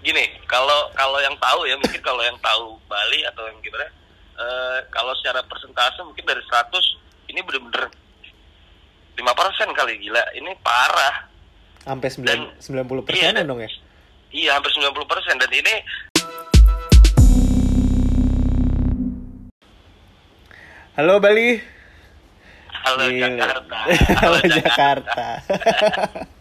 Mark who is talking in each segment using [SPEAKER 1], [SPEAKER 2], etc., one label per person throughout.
[SPEAKER 1] gini kalau kalau yang tahu ya mungkin kalau yang tahu Bali atau yang gimana eh, kalau secara persentase mungkin dari 100 ini bener-bener 5% kali gila ini parah
[SPEAKER 2] Sampai
[SPEAKER 1] Dan-
[SPEAKER 2] 9 90
[SPEAKER 1] Iya,
[SPEAKER 2] dong ya.
[SPEAKER 1] iya hampir 90% dan ini
[SPEAKER 2] Halo Bali.
[SPEAKER 1] halo
[SPEAKER 2] Gila.
[SPEAKER 1] Jakarta
[SPEAKER 2] Halo Jakarta.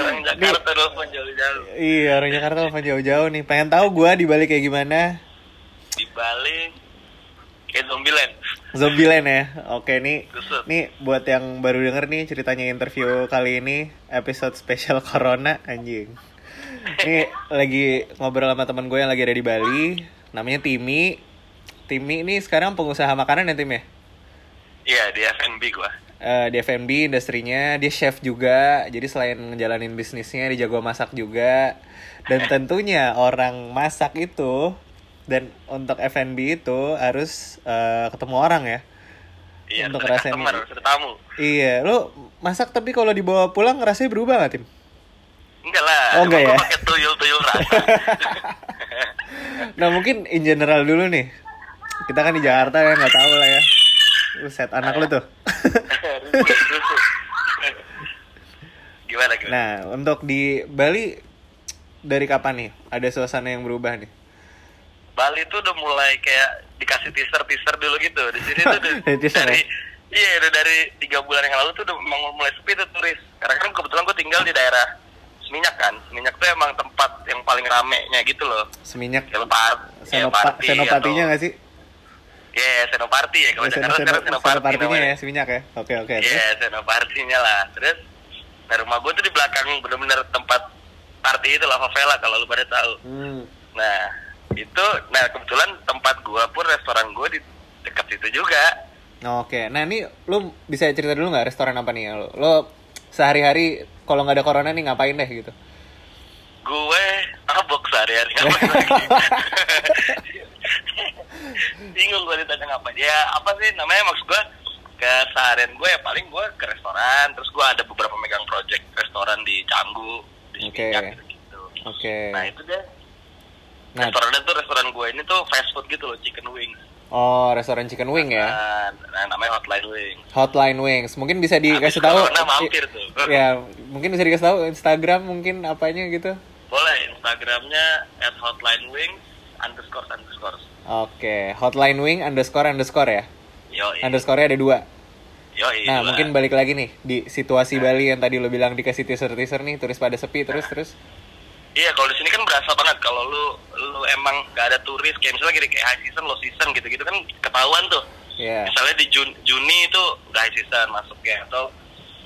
[SPEAKER 1] orang Jakarta telepon jauh-jauh
[SPEAKER 2] iya, orang Jakarta telepon jauh-jauh nih. Pengen tahu gua di Bali kayak gimana?
[SPEAKER 1] di Bali kayak Zombieland
[SPEAKER 2] Zombieland ya. Oke nih.
[SPEAKER 1] Kusut.
[SPEAKER 2] Nih buat yang baru denger nih ceritanya interview kali ini episode spesial Corona anjing. Nih lagi ngobrol sama teman gue yang lagi ada di Bali, namanya Timi. Timi ini sekarang pengusaha makanan ya Tim ya?
[SPEAKER 1] iya di F&B gua
[SPEAKER 2] Eh, di F&B industrinya dia chef juga. Jadi selain ngejalanin bisnisnya dia jago masak juga. Dan tentunya orang masak itu dan untuk F&B itu harus eh, ketemu orang ya.
[SPEAKER 1] Iya
[SPEAKER 2] Untuk
[SPEAKER 1] ada tamu.
[SPEAKER 2] Iya lo masak tapi kalau dibawa pulang rasanya berubah gak tim?
[SPEAKER 1] Enggak lah
[SPEAKER 2] Oh, enggak ya?
[SPEAKER 1] pakai tuyul-tuyul rasa.
[SPEAKER 2] Nah mungkin in general dulu nih. Kita kan di Jakarta ya nggak tahu lah ya. Buset anak lu tuh
[SPEAKER 1] Gimana gimana?
[SPEAKER 2] Nah untuk di Bali dari kapan nih? Ada suasana yang berubah nih?
[SPEAKER 1] Bali tuh udah mulai kayak dikasih teaser teaser dulu gitu. Di sini tuh udah
[SPEAKER 2] Dari teaser
[SPEAKER 1] dari
[SPEAKER 2] ya?
[SPEAKER 1] iya udah dari tiga bulan yang lalu tuh udah mulai sepi tuh turis. Karena kan kebetulan gue tinggal di daerah Seminyak kan. Seminyak tuh emang tempat yang paling ramenya gitu loh.
[SPEAKER 2] Seminyak?
[SPEAKER 1] Ya lepas ya,
[SPEAKER 2] Senopa,
[SPEAKER 1] party
[SPEAKER 2] senopatinya
[SPEAKER 1] atau-
[SPEAKER 2] nggak sih
[SPEAKER 1] Iya, Senoparty ya kalau
[SPEAKER 2] Seno-
[SPEAKER 1] Jakarta
[SPEAKER 2] seno-
[SPEAKER 1] sekarang Senoparty
[SPEAKER 2] senopartinya
[SPEAKER 1] namanya.
[SPEAKER 2] ya seminyak ya oke oke
[SPEAKER 1] Iya,
[SPEAKER 2] terus
[SPEAKER 1] Senopartinya lah. Terus nah rumah gue tuh di belakang bener-bener tempat party itu lah favela kalau lu pada tahu.
[SPEAKER 2] hmm.
[SPEAKER 1] Nah itu, nah kebetulan tempat gua pun restoran gua di dekat situ juga.
[SPEAKER 2] oke nah ini lu bisa cerita dulu nggak restoran apa nih lo, lo sehari-hari kalau nggak ada corona nih ngapain deh gitu
[SPEAKER 1] Gue mabok sehari-hari ngapain lagi. Bingung gue ditanya ngapain. Ya apa sih namanya maksud gue keseharian gue ya paling gue ke restoran terus gue ada beberapa megang project restoran di Canggu di
[SPEAKER 2] Oke.
[SPEAKER 1] Seminyak gitu.
[SPEAKER 2] oke
[SPEAKER 1] Nah itu deh.
[SPEAKER 2] nah
[SPEAKER 1] Restorannya tuh restoran gue ini tuh fast food gitu loh, chicken wings.
[SPEAKER 2] oh restoran chicken wing ya
[SPEAKER 1] Nah, nah, namanya Hotline Wings.
[SPEAKER 2] Hotline Wings mungkin bisa dikasih tahu
[SPEAKER 1] corona mampir tuh.
[SPEAKER 2] ya mungkin bisa dikasih tahu Instagram mungkin apanya gitu
[SPEAKER 1] Boleh, Instagramnya at Hotline Wings underscore underscore.
[SPEAKER 2] oke Hotline Wing underscore underscore ya
[SPEAKER 1] Yo,
[SPEAKER 2] underscore ada dua
[SPEAKER 1] yo,
[SPEAKER 2] nah mungkin balik lagi nih di situasi Bali yang tadi lo bilang dikasih teaser teaser nih turis pada sepi terus terus
[SPEAKER 1] Iya, kalau di sini kan berasa banget kalau lu lu emang gak ada turis kayak misalnya gini kayak high season, low season gitu-gitu kan ketahuan tuh.
[SPEAKER 2] ya
[SPEAKER 1] Misalnya di Jun, Juni itu udah high season masuknya atau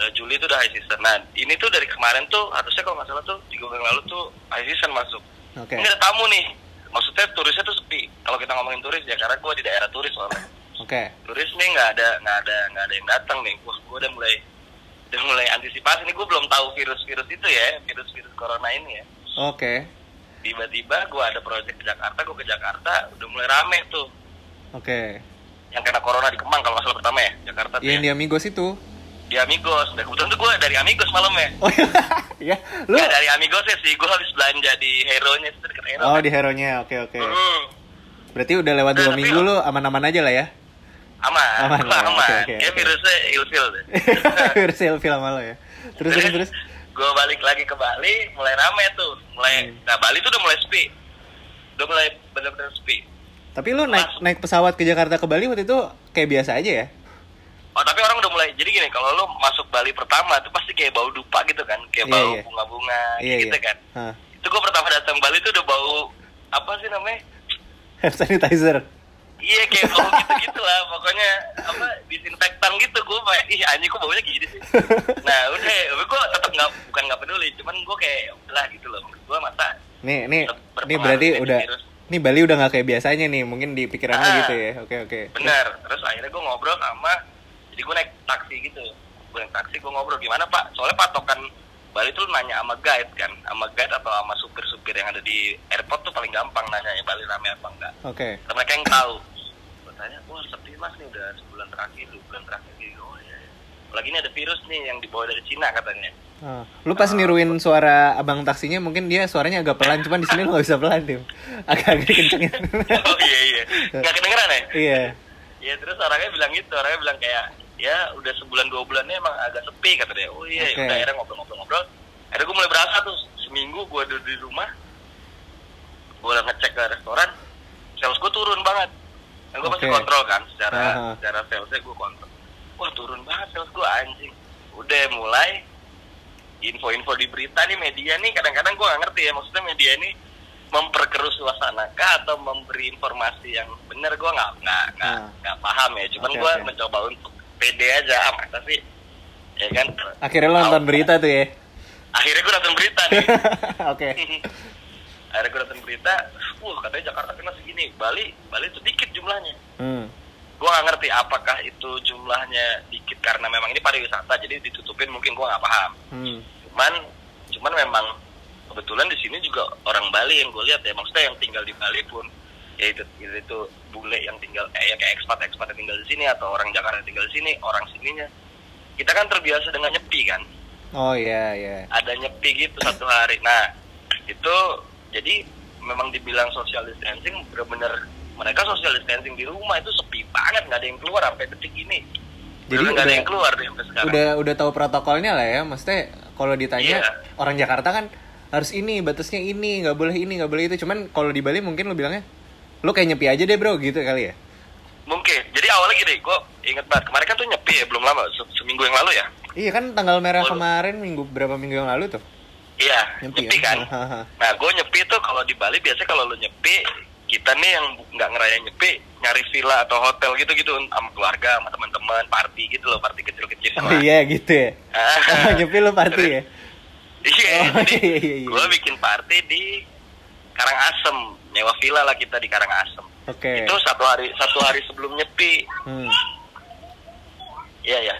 [SPEAKER 1] eh, Juli itu udah high season. Nah, ini tuh dari kemarin tuh harusnya kalau nggak salah tuh tiga bulan lalu tuh high season masuk.
[SPEAKER 2] oke
[SPEAKER 1] Ini ada tamu nih. Maksudnya turisnya tuh sepi. Kalau kita ngomongin turis ya karena gue di daerah turis soalnya.
[SPEAKER 2] oke
[SPEAKER 1] Turis nih nggak ada nggak ada nggak ada yang datang nih. Wah gue udah mulai udah mulai antisipasi nih. Gue belum tahu virus-virus itu ya, virus-virus corona ini ya.
[SPEAKER 2] oke
[SPEAKER 1] Tiba-tiba gue ada project di Jakarta, gue ke Jakarta udah mulai rame tuh.
[SPEAKER 2] oke
[SPEAKER 1] Yang kena corona di Kemang kalau nggak salah pertama ya, Jakarta tuh
[SPEAKER 2] yang
[SPEAKER 1] ya.
[SPEAKER 2] di Amigos itu
[SPEAKER 1] Di Amigos. Dan kebetulan tuh gue dari Amigos malam ya.
[SPEAKER 2] oh ya lu
[SPEAKER 1] Nggak dari Amigos ya sih, gue habis belanja di Hero-nya itu dekat Hero.
[SPEAKER 2] oh
[SPEAKER 1] kan.
[SPEAKER 2] di hero nya oke oke
[SPEAKER 1] Hmm.
[SPEAKER 2] berarti udah lewat dua
[SPEAKER 1] Tapi-
[SPEAKER 2] minggu lu aman-aman aja lah ya
[SPEAKER 1] aman,
[SPEAKER 2] Aman,
[SPEAKER 1] gua
[SPEAKER 2] ya,
[SPEAKER 1] aman.
[SPEAKER 2] oke, oke,
[SPEAKER 1] Kayak
[SPEAKER 2] oke.
[SPEAKER 1] virusnya ilfil deh.
[SPEAKER 2] selfie sama lo ya terus terus terus
[SPEAKER 1] gue balik lagi ke Bali, mulai rame tuh, mulai.
[SPEAKER 2] Hmm.
[SPEAKER 1] Nah Bali tuh udah mulai sepi, udah mulai bener-bener sepi.
[SPEAKER 2] tapi lu naik naik pesawat ke Jakarta ke Bali waktu itu kayak biasa aja ya
[SPEAKER 1] Oh tapi orang udah mulai, jadi gini, kalau lu masuk Bali pertama tuh pasti kayak bau dupa gitu kan, kayak
[SPEAKER 2] Iya,
[SPEAKER 1] bau
[SPEAKER 2] iya.
[SPEAKER 1] bunga-bunga
[SPEAKER 2] iya
[SPEAKER 1] gitu
[SPEAKER 2] iya
[SPEAKER 1] kan.
[SPEAKER 2] Hah.
[SPEAKER 1] Itu gue pertama datang Bali tuh udah bau apa sih namanya?
[SPEAKER 2] hand sanitizer
[SPEAKER 1] Iya kayak bau gitu-gitu lah, pokoknya apa disinfektan gitu gue kayak ih anjing kok baunya gini sih. Nah udah, gue tetap nggak bukan nggak peduli, cuman gue kayak udah gitu loh, gue masa
[SPEAKER 2] nih nih nih berarti udah
[SPEAKER 1] virus.
[SPEAKER 2] nih Bali udah nggak kayak biasanya nih mungkin di pikiran lu
[SPEAKER 1] Ah.
[SPEAKER 2] gitu ya oke oke
[SPEAKER 1] bener. Terus akhirnya gue ngobrol sama, jadi gue naik taksi gitu, gue naik taksi gue ngobrol gimana pak, soalnya patokan Bali tuh nanya sama guide kan, sama guide atau sama supir-supir yang ada di airport tuh paling gampang nanya ya Bali rame apa enggak.
[SPEAKER 2] oke
[SPEAKER 1] Karena mereka yang tahu. Gue tanya, wah sepi mas nih udah sebulan terakhir, dua bulan terakhir gitu. Oh iya. iya. lagi ini ada virus nih yang dibawa dari Cina katanya
[SPEAKER 2] Ah, lu pas niruin suara abang taksinya mungkin dia suaranya agak pelan cuman di sini lu gak bisa pelan tim agak-agak kencengin
[SPEAKER 1] oh iya iya nggak kedengeran ya
[SPEAKER 2] iya
[SPEAKER 1] ya terus orangnya bilang gitu orangnya bilang kayak ya udah sebulan dua bulannya emang agak sepi kata dia oh iya
[SPEAKER 2] Oke.
[SPEAKER 1] udah akhirnya ngobrol-ngobrol-ngobrol akhirnya gue mulai berasa tuh seminggu gue duduk di rumah gue ngecek ke restoran sales gue turun banget kan gue pasti
[SPEAKER 2] Oke.
[SPEAKER 1] kontrol kan secara
[SPEAKER 2] Aha.
[SPEAKER 1] secara salesnya gue kontrol wah turun banget sales gue anjing udah mulai info-info di berita nih media nih kadang-kadang gue gak ngerti ya maksudnya media ini memperkeruh suasana kah atau memberi informasi yang benar gue nggak nggak nggak
[SPEAKER 2] Ah.
[SPEAKER 1] nggak paham ya cuman
[SPEAKER 2] Oke,
[SPEAKER 1] gue
[SPEAKER 2] oke.
[SPEAKER 1] mencoba untuk pede aja ah masa sih? Ya kan?
[SPEAKER 2] Akhirnya lu nonton berita tuh ya?
[SPEAKER 1] Akhirnya gue nonton berita nih.
[SPEAKER 2] Oke.
[SPEAKER 1] Akhirnya gue nonton berita wah katanya Jakarta kena segini. Bali Bali itu dikit jumlahnya.
[SPEAKER 2] Hmm.
[SPEAKER 1] gue nggak ngerti apakah itu jumlahnya dikit karena memang ini pariwisata jadi ditutupin mungkin gue nggak paham.
[SPEAKER 2] Hmm.
[SPEAKER 1] cuman cuman memang kebetulan di sini juga orang Bali yang gue lihat ya. Maksudnya yang tinggal di Bali pun ya itu itu, itu bule yang tinggal eh, ya kayak ekspat ekspat yang tinggal di sini atau orang Jakarta yang tinggal di sini orang sininya. Kita kan terbiasa dengan nyepi kan?
[SPEAKER 2] Oh iya iya.
[SPEAKER 1] Ada nyepi gitu satu hari. Nah itu jadi memang dibilang social distancing bener-bener mereka social distancing di rumah itu sepi banget nggak ada yang keluar sampai detik ini.
[SPEAKER 2] Jadi
[SPEAKER 1] nggak ada
[SPEAKER 2] udah-
[SPEAKER 1] yang keluar deh sampai sekarang.
[SPEAKER 2] udah udah tahu protokolnya lah ya. Maksudnya kalau ditanya
[SPEAKER 1] Iya.
[SPEAKER 2] orang Jakarta kan harus ini batasnya ini nggak boleh ini nggak boleh itu. Cuman kalau di Bali mungkin lu bilangnya lu kayak nyepi aja deh bro gitu kali ya
[SPEAKER 1] Mungkin. Jadi awalnya gini, gue inget banget. Kemarin kan tuh nyepi ya, belum lama. Se- seminggu yang lalu ya.
[SPEAKER 2] iya kan tanggal merah
[SPEAKER 1] Oh.
[SPEAKER 2] kemarin minggu berapa minggu yang lalu tuh
[SPEAKER 1] Iya,
[SPEAKER 2] Nyepi
[SPEAKER 1] nyepi,
[SPEAKER 2] ya?
[SPEAKER 1] kan.
[SPEAKER 2] Hahaha.
[SPEAKER 1] Nah, gue nyepi tuh kalau di Bali biasanya kalau lu nyepi, kita nih yang nggak ngerayain nyepi, nyari villa atau hotel gitu-gitu sama keluarga, sama teman-teman, party gitu loh, party kecil-kecil.
[SPEAKER 2] oh iya gitu ya
[SPEAKER 1] Ah.
[SPEAKER 2] nyepi lu party ya
[SPEAKER 1] Iya,
[SPEAKER 2] Oh, iya, iya, iya.
[SPEAKER 1] gue bikin party di Karangasem, nyewa villa lah kita di Karangasem.
[SPEAKER 2] oke
[SPEAKER 1] Itu satu hari satu hari sebelum nyepi,
[SPEAKER 2] hmm.
[SPEAKER 1] Iya ya.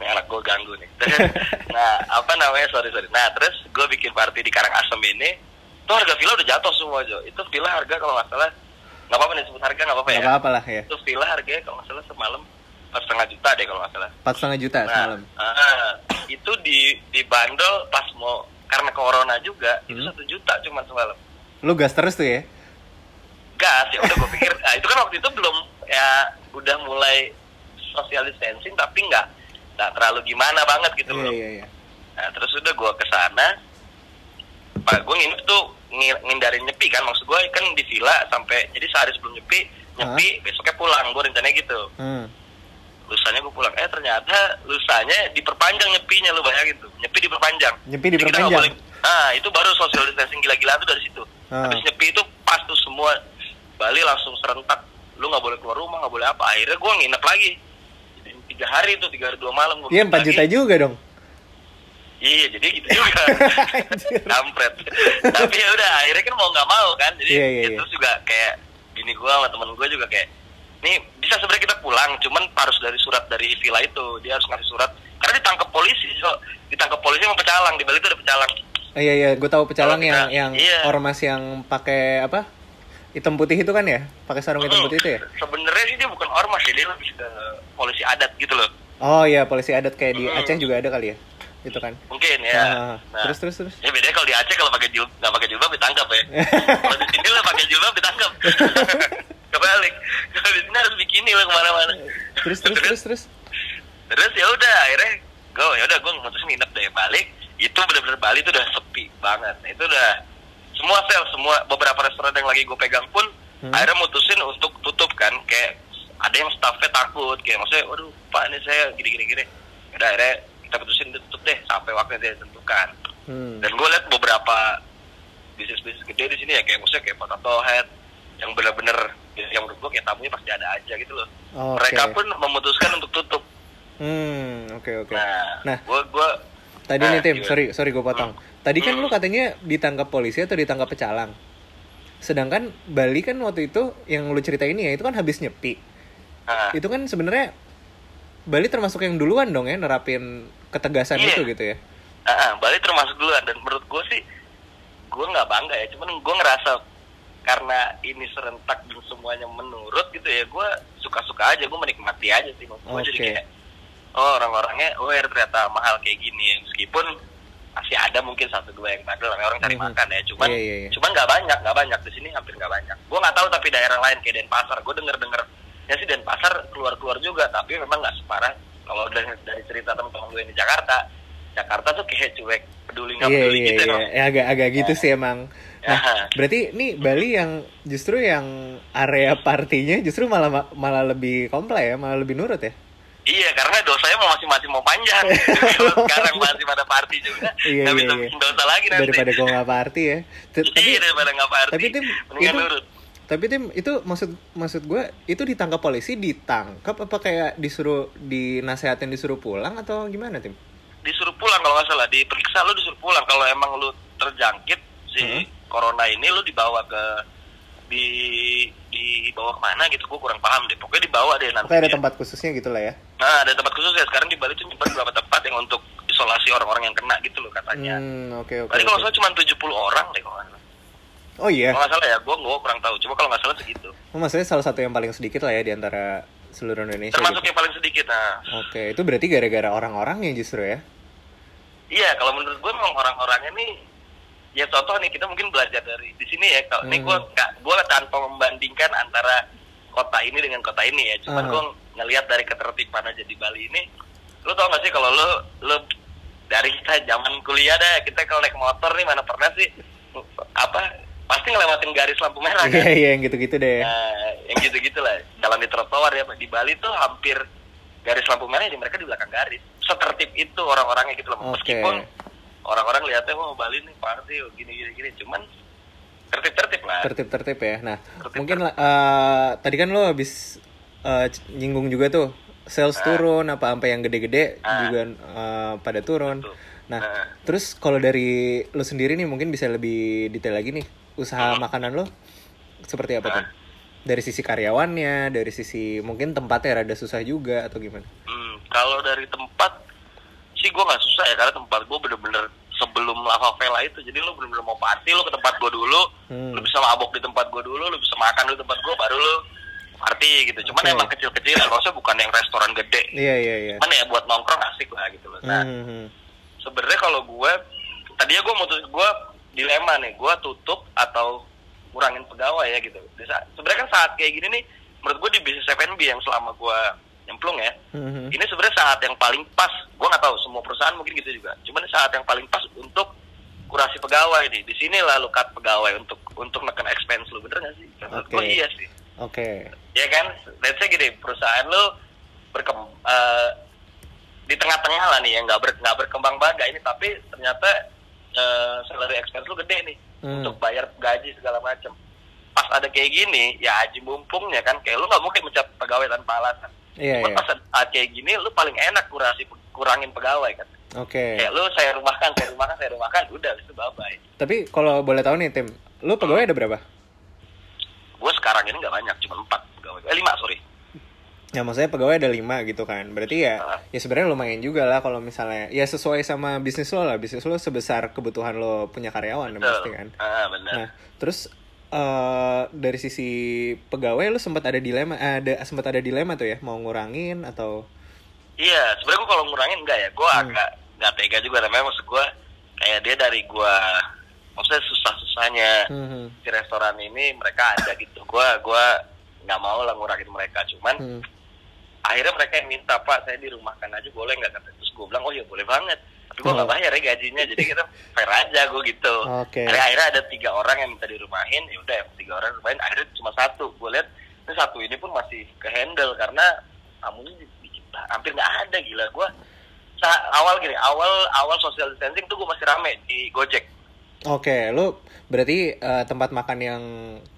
[SPEAKER 1] Ini anak gue ganggu nih. nah apa namanya sorry sorry. Nah terus gue bikin party di Karangasem ini. Tuh harga villa udah jatuh semua Jo. Itu villa harga kalau nggak salah nggak apa-apa nih sebut harga nggak apa-apa ya.
[SPEAKER 2] nggak apa-apa lah ya
[SPEAKER 1] Itu villa harganya kalau nggak salah semalam empat setengah juta deh kalau nggak salah.
[SPEAKER 2] empat setengah juta
[SPEAKER 1] Nah
[SPEAKER 2] semalam
[SPEAKER 1] ah, itu di di bandel pas mau karena corona juga itu
[SPEAKER 2] Hmm.
[SPEAKER 1] satu juta cuma semalam.
[SPEAKER 2] Lu gas terus tuh ya?
[SPEAKER 1] Gas ya udah gue pikir nah, itu kan waktu itu belum ya udah mulai social distancing tapi nggak nggak terlalu gimana banget gitu
[SPEAKER 2] iya
[SPEAKER 1] loh.
[SPEAKER 2] iya iya.
[SPEAKER 1] Nah, terus udah gue ke sana pak gue nginep tuh ngi- ngindarin nyepi kan maksud gue kan di villa sampai jadi sehari sebelum nyepi nyepi besoknya pulang gue rencananya gitu.
[SPEAKER 2] Hmm.
[SPEAKER 1] lusanya gue pulang eh ternyata lusanya diperpanjang nyepinya lu bayangin tuh nyepi diperpanjang.
[SPEAKER 2] Nyepi
[SPEAKER 1] Jadi kita
[SPEAKER 2] diperpanjang?
[SPEAKER 1] boleh- nah itu baru social distancing gila-gilaan tuh dari situ
[SPEAKER 2] Ah.
[SPEAKER 1] habis nyepi itu pas tuh semua Bali langsung serentak. Lu nggak boleh keluar rumah nggak boleh apa. Akhirnya gue nginep lagi. Tiga hari tuh tiga hari dua malam gua
[SPEAKER 2] iya 4 juta juga dong.
[SPEAKER 1] Iya jadi gitu juga. Kampret. Tapi ya udah akhirnya kan mau nggak mau kan. Jadi
[SPEAKER 2] Iya, iya,
[SPEAKER 1] itu
[SPEAKER 2] iya.
[SPEAKER 1] juga kayak bini gue sama temen gue juga kayak nih bisa sebenarnya kita pulang cuman harus dari surat dari villa itu. Dia harus ngasih surat. Karena ditangkap polisi so. Ditangkap polisi mau pecalang. Di Bali itu ada pecalang
[SPEAKER 2] Oh, iya iya, gue tahu pecalang yang yang
[SPEAKER 1] iya.
[SPEAKER 2] ormas yang pakai apa? Hitam putih itu kan ya? Pakai sarung hitam putih itu ya?
[SPEAKER 1] sebenarnya sih dia bukan ormas ya dia lebih ke polisi adat gitu loh
[SPEAKER 2] Oh iya, polisi adat kayak di. Aceh juga ada kali ya? Itu kan.
[SPEAKER 1] mungkin ya
[SPEAKER 2] Ah, terus terus terus.
[SPEAKER 1] ya bedanya kalau di Aceh kalau pakai jilbab nggak pakai jilbab ditangkap ya kalau di sini lah pakai jilbab ditangkap kebalik kalau di sini harus bikini lah ke mana-mana
[SPEAKER 2] Terus terus terus terus.
[SPEAKER 1] terus ya udah akhirnya gue ya udah gue mutusin nginep deh balik itu bener-bener Bali itu udah sepi banget Nah, itu udah semua sel semua beberapa restoran yang lagi gue pegang pun
[SPEAKER 2] Hmm.
[SPEAKER 1] akhirnya mutusin untuk tutup kan kayak ada yang staffnya takut kayak maksudnya waduh pak ini saya gini gini gini udah akhirnya kita putusin tutup deh sampai waktunya dia tentukan
[SPEAKER 2] Hmm.
[SPEAKER 1] dan gue lihat beberapa bisnis bisnis gede di sini ya kayak maksudnya kayak potato head yang bener-bener yang menurut gue kayak tamunya pasti ada aja gitu loh
[SPEAKER 2] Oke.
[SPEAKER 1] mereka pun memutuskan untuk tutup
[SPEAKER 2] Hmm, oke oke.
[SPEAKER 1] Nah,
[SPEAKER 2] Nah.
[SPEAKER 1] gua gua
[SPEAKER 2] Tadi
[SPEAKER 1] Nah,
[SPEAKER 2] nih Tim,
[SPEAKER 1] gimana?
[SPEAKER 2] sorry sorry gue potong. Tadi kan
[SPEAKER 1] Hmm.
[SPEAKER 2] lu katanya ditangkap polisi atau ditangkap pecalang. Sedangkan Bali kan waktu itu yang lu cerita ini ya itu kan habis nyepi.
[SPEAKER 1] ah,
[SPEAKER 2] Itu kan sebenarnya Bali termasuk yang duluan dong ya nerapin ketegasan
[SPEAKER 1] Iya.
[SPEAKER 2] itu gitu ya.
[SPEAKER 1] ah, ah, Bali termasuk duluan dan menurut gua sih gua nggak bangga ya, cuman gua ngerasa karena ini serentak dan semuanya menurut gitu ya, gua suka-suka aja, gua menikmati aja sih. Gua jadi kayak oh orang-orangnya aware ternyata mahal kayak gini meskipun masih ada mungkin satu dua yang bandel orang cari
[SPEAKER 2] Mhm.
[SPEAKER 1] makan ya cuman
[SPEAKER 2] Iya, iya, iya.
[SPEAKER 1] cuman nggak banyak nggak banyak di sini hampir nggak banyak gue nggak tahu tapi daerah lain kayak Denpasar gue denger denger ya sih Denpasar keluar keluar juga tapi memang nggak separah kalau dari, dari cerita teman-teman gue di Jakarta Jakarta tuh kayak cuek peduli nggak
[SPEAKER 2] Iya
[SPEAKER 1] peduli
[SPEAKER 2] iya
[SPEAKER 1] gitu
[SPEAKER 2] iya,
[SPEAKER 1] dong.
[SPEAKER 2] Ya, agak agak gitu
[SPEAKER 1] Ya.
[SPEAKER 2] sih emang. Nah,
[SPEAKER 1] Ya.
[SPEAKER 2] berarti nih Bali yang justru yang area partinya justru malah malah lebih komplek ya, malah lebih nurut ya.
[SPEAKER 1] Iya, karena dosanya mau masih-masih mau panjang. Kalau sekarang masih pada party juga,
[SPEAKER 2] Iya,
[SPEAKER 1] nggak
[SPEAKER 2] iya,
[SPEAKER 1] bisa
[SPEAKER 2] iya.
[SPEAKER 1] bikin dosa lagi nanti.
[SPEAKER 2] Daripada gua nggak party ya. T- Tapi
[SPEAKER 1] iya, daripada nggak party.
[SPEAKER 2] tapi tim itu
[SPEAKER 1] nurut.
[SPEAKER 2] tapi tim itu maksud maksud gue itu ditangkap polisi ditangkap apa kayak disuruh dinasehatin disuruh pulang atau gimana tim?
[SPEAKER 1] Disuruh pulang kalau nggak salah, diperiksa lu disuruh pulang. Kalau emang lu terjangkit si
[SPEAKER 2] Hmm.
[SPEAKER 1] corona ini, lu dibawa ke di dibawa ke mana gitu, gue kurang paham deh. Pokoknya dibawa deh nanti.
[SPEAKER 2] Pokoknya ada tempat khususnya gitu lah ya.
[SPEAKER 1] Nah, ada tempat khusus ya. Sekarang di Bali tuh nyebar beberapa tempat yang untuk isolasi orang-orang yang kena gitu loh katanya.
[SPEAKER 2] Hmm, oke oke.
[SPEAKER 1] Tadi kalau nggak salah cuma 70 orang deh kalau nggak salah.
[SPEAKER 2] Oh iya.
[SPEAKER 1] Kalau nggak salah ya, gue gue kurang tahu. Coba kalau nggak salah segitu.
[SPEAKER 2] Oh, maksudnya salah satu yang paling sedikit lah ya di antara seluruh Indonesia.
[SPEAKER 1] Termasuk
[SPEAKER 2] gitu.
[SPEAKER 1] yang paling sedikit. Nah,
[SPEAKER 2] Oke, itu berarti gara-gara orang-orangnya justru ya?
[SPEAKER 1] Iya, kalau menurut gue memang orang-orangnya nih ya contoh nih kita mungkin belajar dari di sini ya. Kalau ini
[SPEAKER 2] Hmm.
[SPEAKER 1] gue nggak gue tanpa membandingkan antara kota ini dengan kota ini ya. Cuman
[SPEAKER 2] Hmm.
[SPEAKER 1] gue ngelihat dari ketertiban aja di Bali ini. Lu tau gak sih kalau lu lu dari kita zaman kuliah dah kita kalau naik motor nih mana pernah sih apa pasti ngelewatin garis lampu merah kan?
[SPEAKER 2] Iya, iya, yang gitu-gitu deh.
[SPEAKER 1] Nah, yang gitu-gitu lah. Jalan di trotoar ya, di Bali tuh hampir garis lampu merah di mereka di belakang garis. Setertib itu orang-orangnya gitu loh.
[SPEAKER 2] Oke.
[SPEAKER 1] Meskipun orang-orang lihatnya wah Bali nih party oh, gini gini gini, cuman tertib-tertib lah.
[SPEAKER 2] Tertib-tertib ya. Nah,
[SPEAKER 1] Tertib,
[SPEAKER 2] mungkin eh, tadi kan lo habis c- nyinggung juga tuh sales
[SPEAKER 1] Ah.
[SPEAKER 2] turun apa sampai yang gede-gede
[SPEAKER 1] Ah.
[SPEAKER 2] juga eh, pada turun.
[SPEAKER 1] Betul.
[SPEAKER 2] Nah,
[SPEAKER 1] Ah.
[SPEAKER 2] terus kalau dari lo sendiri nih mungkin bisa lebih detail lagi nih usaha
[SPEAKER 1] Hmm.
[SPEAKER 2] makanan lo seperti apa
[SPEAKER 1] Ah.
[SPEAKER 2] tuh? Dari sisi karyawannya, dari sisi mungkin tempatnya rada susah juga atau gimana?
[SPEAKER 1] Hmm, kalau dari tempat sih gue nggak susah ya karena tempat gue bener-bener sebelum lava vela itu jadi lu bener-bener mau party lu ke tempat gue dulu
[SPEAKER 2] Hmm.
[SPEAKER 1] lu bisa mabok di tempat gue dulu lu bisa makan di tempat gue baru lu party gitu cuman
[SPEAKER 2] Oke.
[SPEAKER 1] emang kecil-kecilan maksudnya bukan yang restoran gede
[SPEAKER 2] Iya, iya, iya.
[SPEAKER 1] cuman ya buat nongkrong asik lah gitu loh nah
[SPEAKER 2] Hmm, hmm,
[SPEAKER 1] sebenarnya kalau gue tadinya gue mutus gue dilema nih gue tutup atau kurangin pegawai ya gitu sebenarnya kan saat kayak gini nih menurut gue di bisnis F&B yang selama gue nyemplung ya.
[SPEAKER 2] Hmm, hmm.
[SPEAKER 1] ini sebenarnya saat yang paling pas. Gue nggak tahu semua perusahaan mungkin gitu juga. Cuman saat yang paling pas untuk kurasi pegawai nih. Di sini lah lu cut pegawai untuk untuk neken expense lu. Bener nggak sih? Menurut gue
[SPEAKER 2] Oke.
[SPEAKER 1] iya sih.
[SPEAKER 2] Oke.
[SPEAKER 1] ya kan? Let's say gini perusahaan lu berkem eh, di tengah-tengah lah nih yang nggak ber, nggak berkembang banget ini. Tapi ternyata eh, salary expense lu gede nih.
[SPEAKER 2] Hmm.
[SPEAKER 1] untuk bayar gaji segala macam pas ada kayak gini ya aji mumpungnya kan. Kayak lu nggak mungkin mencat pegawai tanpa alasan
[SPEAKER 2] Iya,
[SPEAKER 1] Cuma
[SPEAKER 2] iya.
[SPEAKER 1] pas saat kayak gini lu paling enak kurasi kurangin pegawai kan
[SPEAKER 2] Oke.
[SPEAKER 1] kayak lu saya rumahkan saya rumahkan saya rumahkan udah itu bye bye
[SPEAKER 2] Tapi kalau boleh tahu nih tim, lu pegawai ada berapa?
[SPEAKER 1] gue sekarang ini nggak banyak cuma empat pegawai eh lima sorry
[SPEAKER 2] Ya maksudnya pegawai ada lima gitu kan. Berarti ya
[SPEAKER 1] Ah.
[SPEAKER 2] ya sebenarnya lumayan juga lah kalau misalnya ya sesuai sama bisnis lo lah. Bisnis lo sebesar kebutuhan lo punya karyawan ya pasti kan.
[SPEAKER 1] ah benar
[SPEAKER 2] Nah, terus eh dari sisi pegawai lo sempat ada dilema ada sempat ada dilema tuh ya mau ngurangin atau
[SPEAKER 1] Iya, sebenarnya gue kalau ngurangin enggak ya. Gue
[SPEAKER 2] Hmm.
[SPEAKER 1] agak nggak tega juga. Namanya maksud gue kayak dia dari gue, maksudnya susah-susahnya
[SPEAKER 2] Hmm,
[SPEAKER 1] di restoran ini mereka ada gitu. Gue gue nggak mau lah ngurangin mereka. Cuman
[SPEAKER 2] hmm.
[SPEAKER 1] akhirnya mereka yang minta pak saya dirumahkan aja boleh nggak kata terus gue bilang oh ya boleh banget. Tapi gue nggak
[SPEAKER 2] Oh.
[SPEAKER 1] bayar ya gajinya. Jadi kita fair aja gue gitu.
[SPEAKER 2] Oke.
[SPEAKER 1] Akhirnya, akhirnya ada tiga orang yang minta dirumahin. Ya udah tiga orang rumahin. Akhirnya cuma satu. Gue lihat ini satu ini pun masih ke handle karena tamunya hampir nggak ada gila gue awal gini awal awal social distancing tuh gue masih rame di Gojek
[SPEAKER 2] Oke, lu berarti eh, tempat makan yang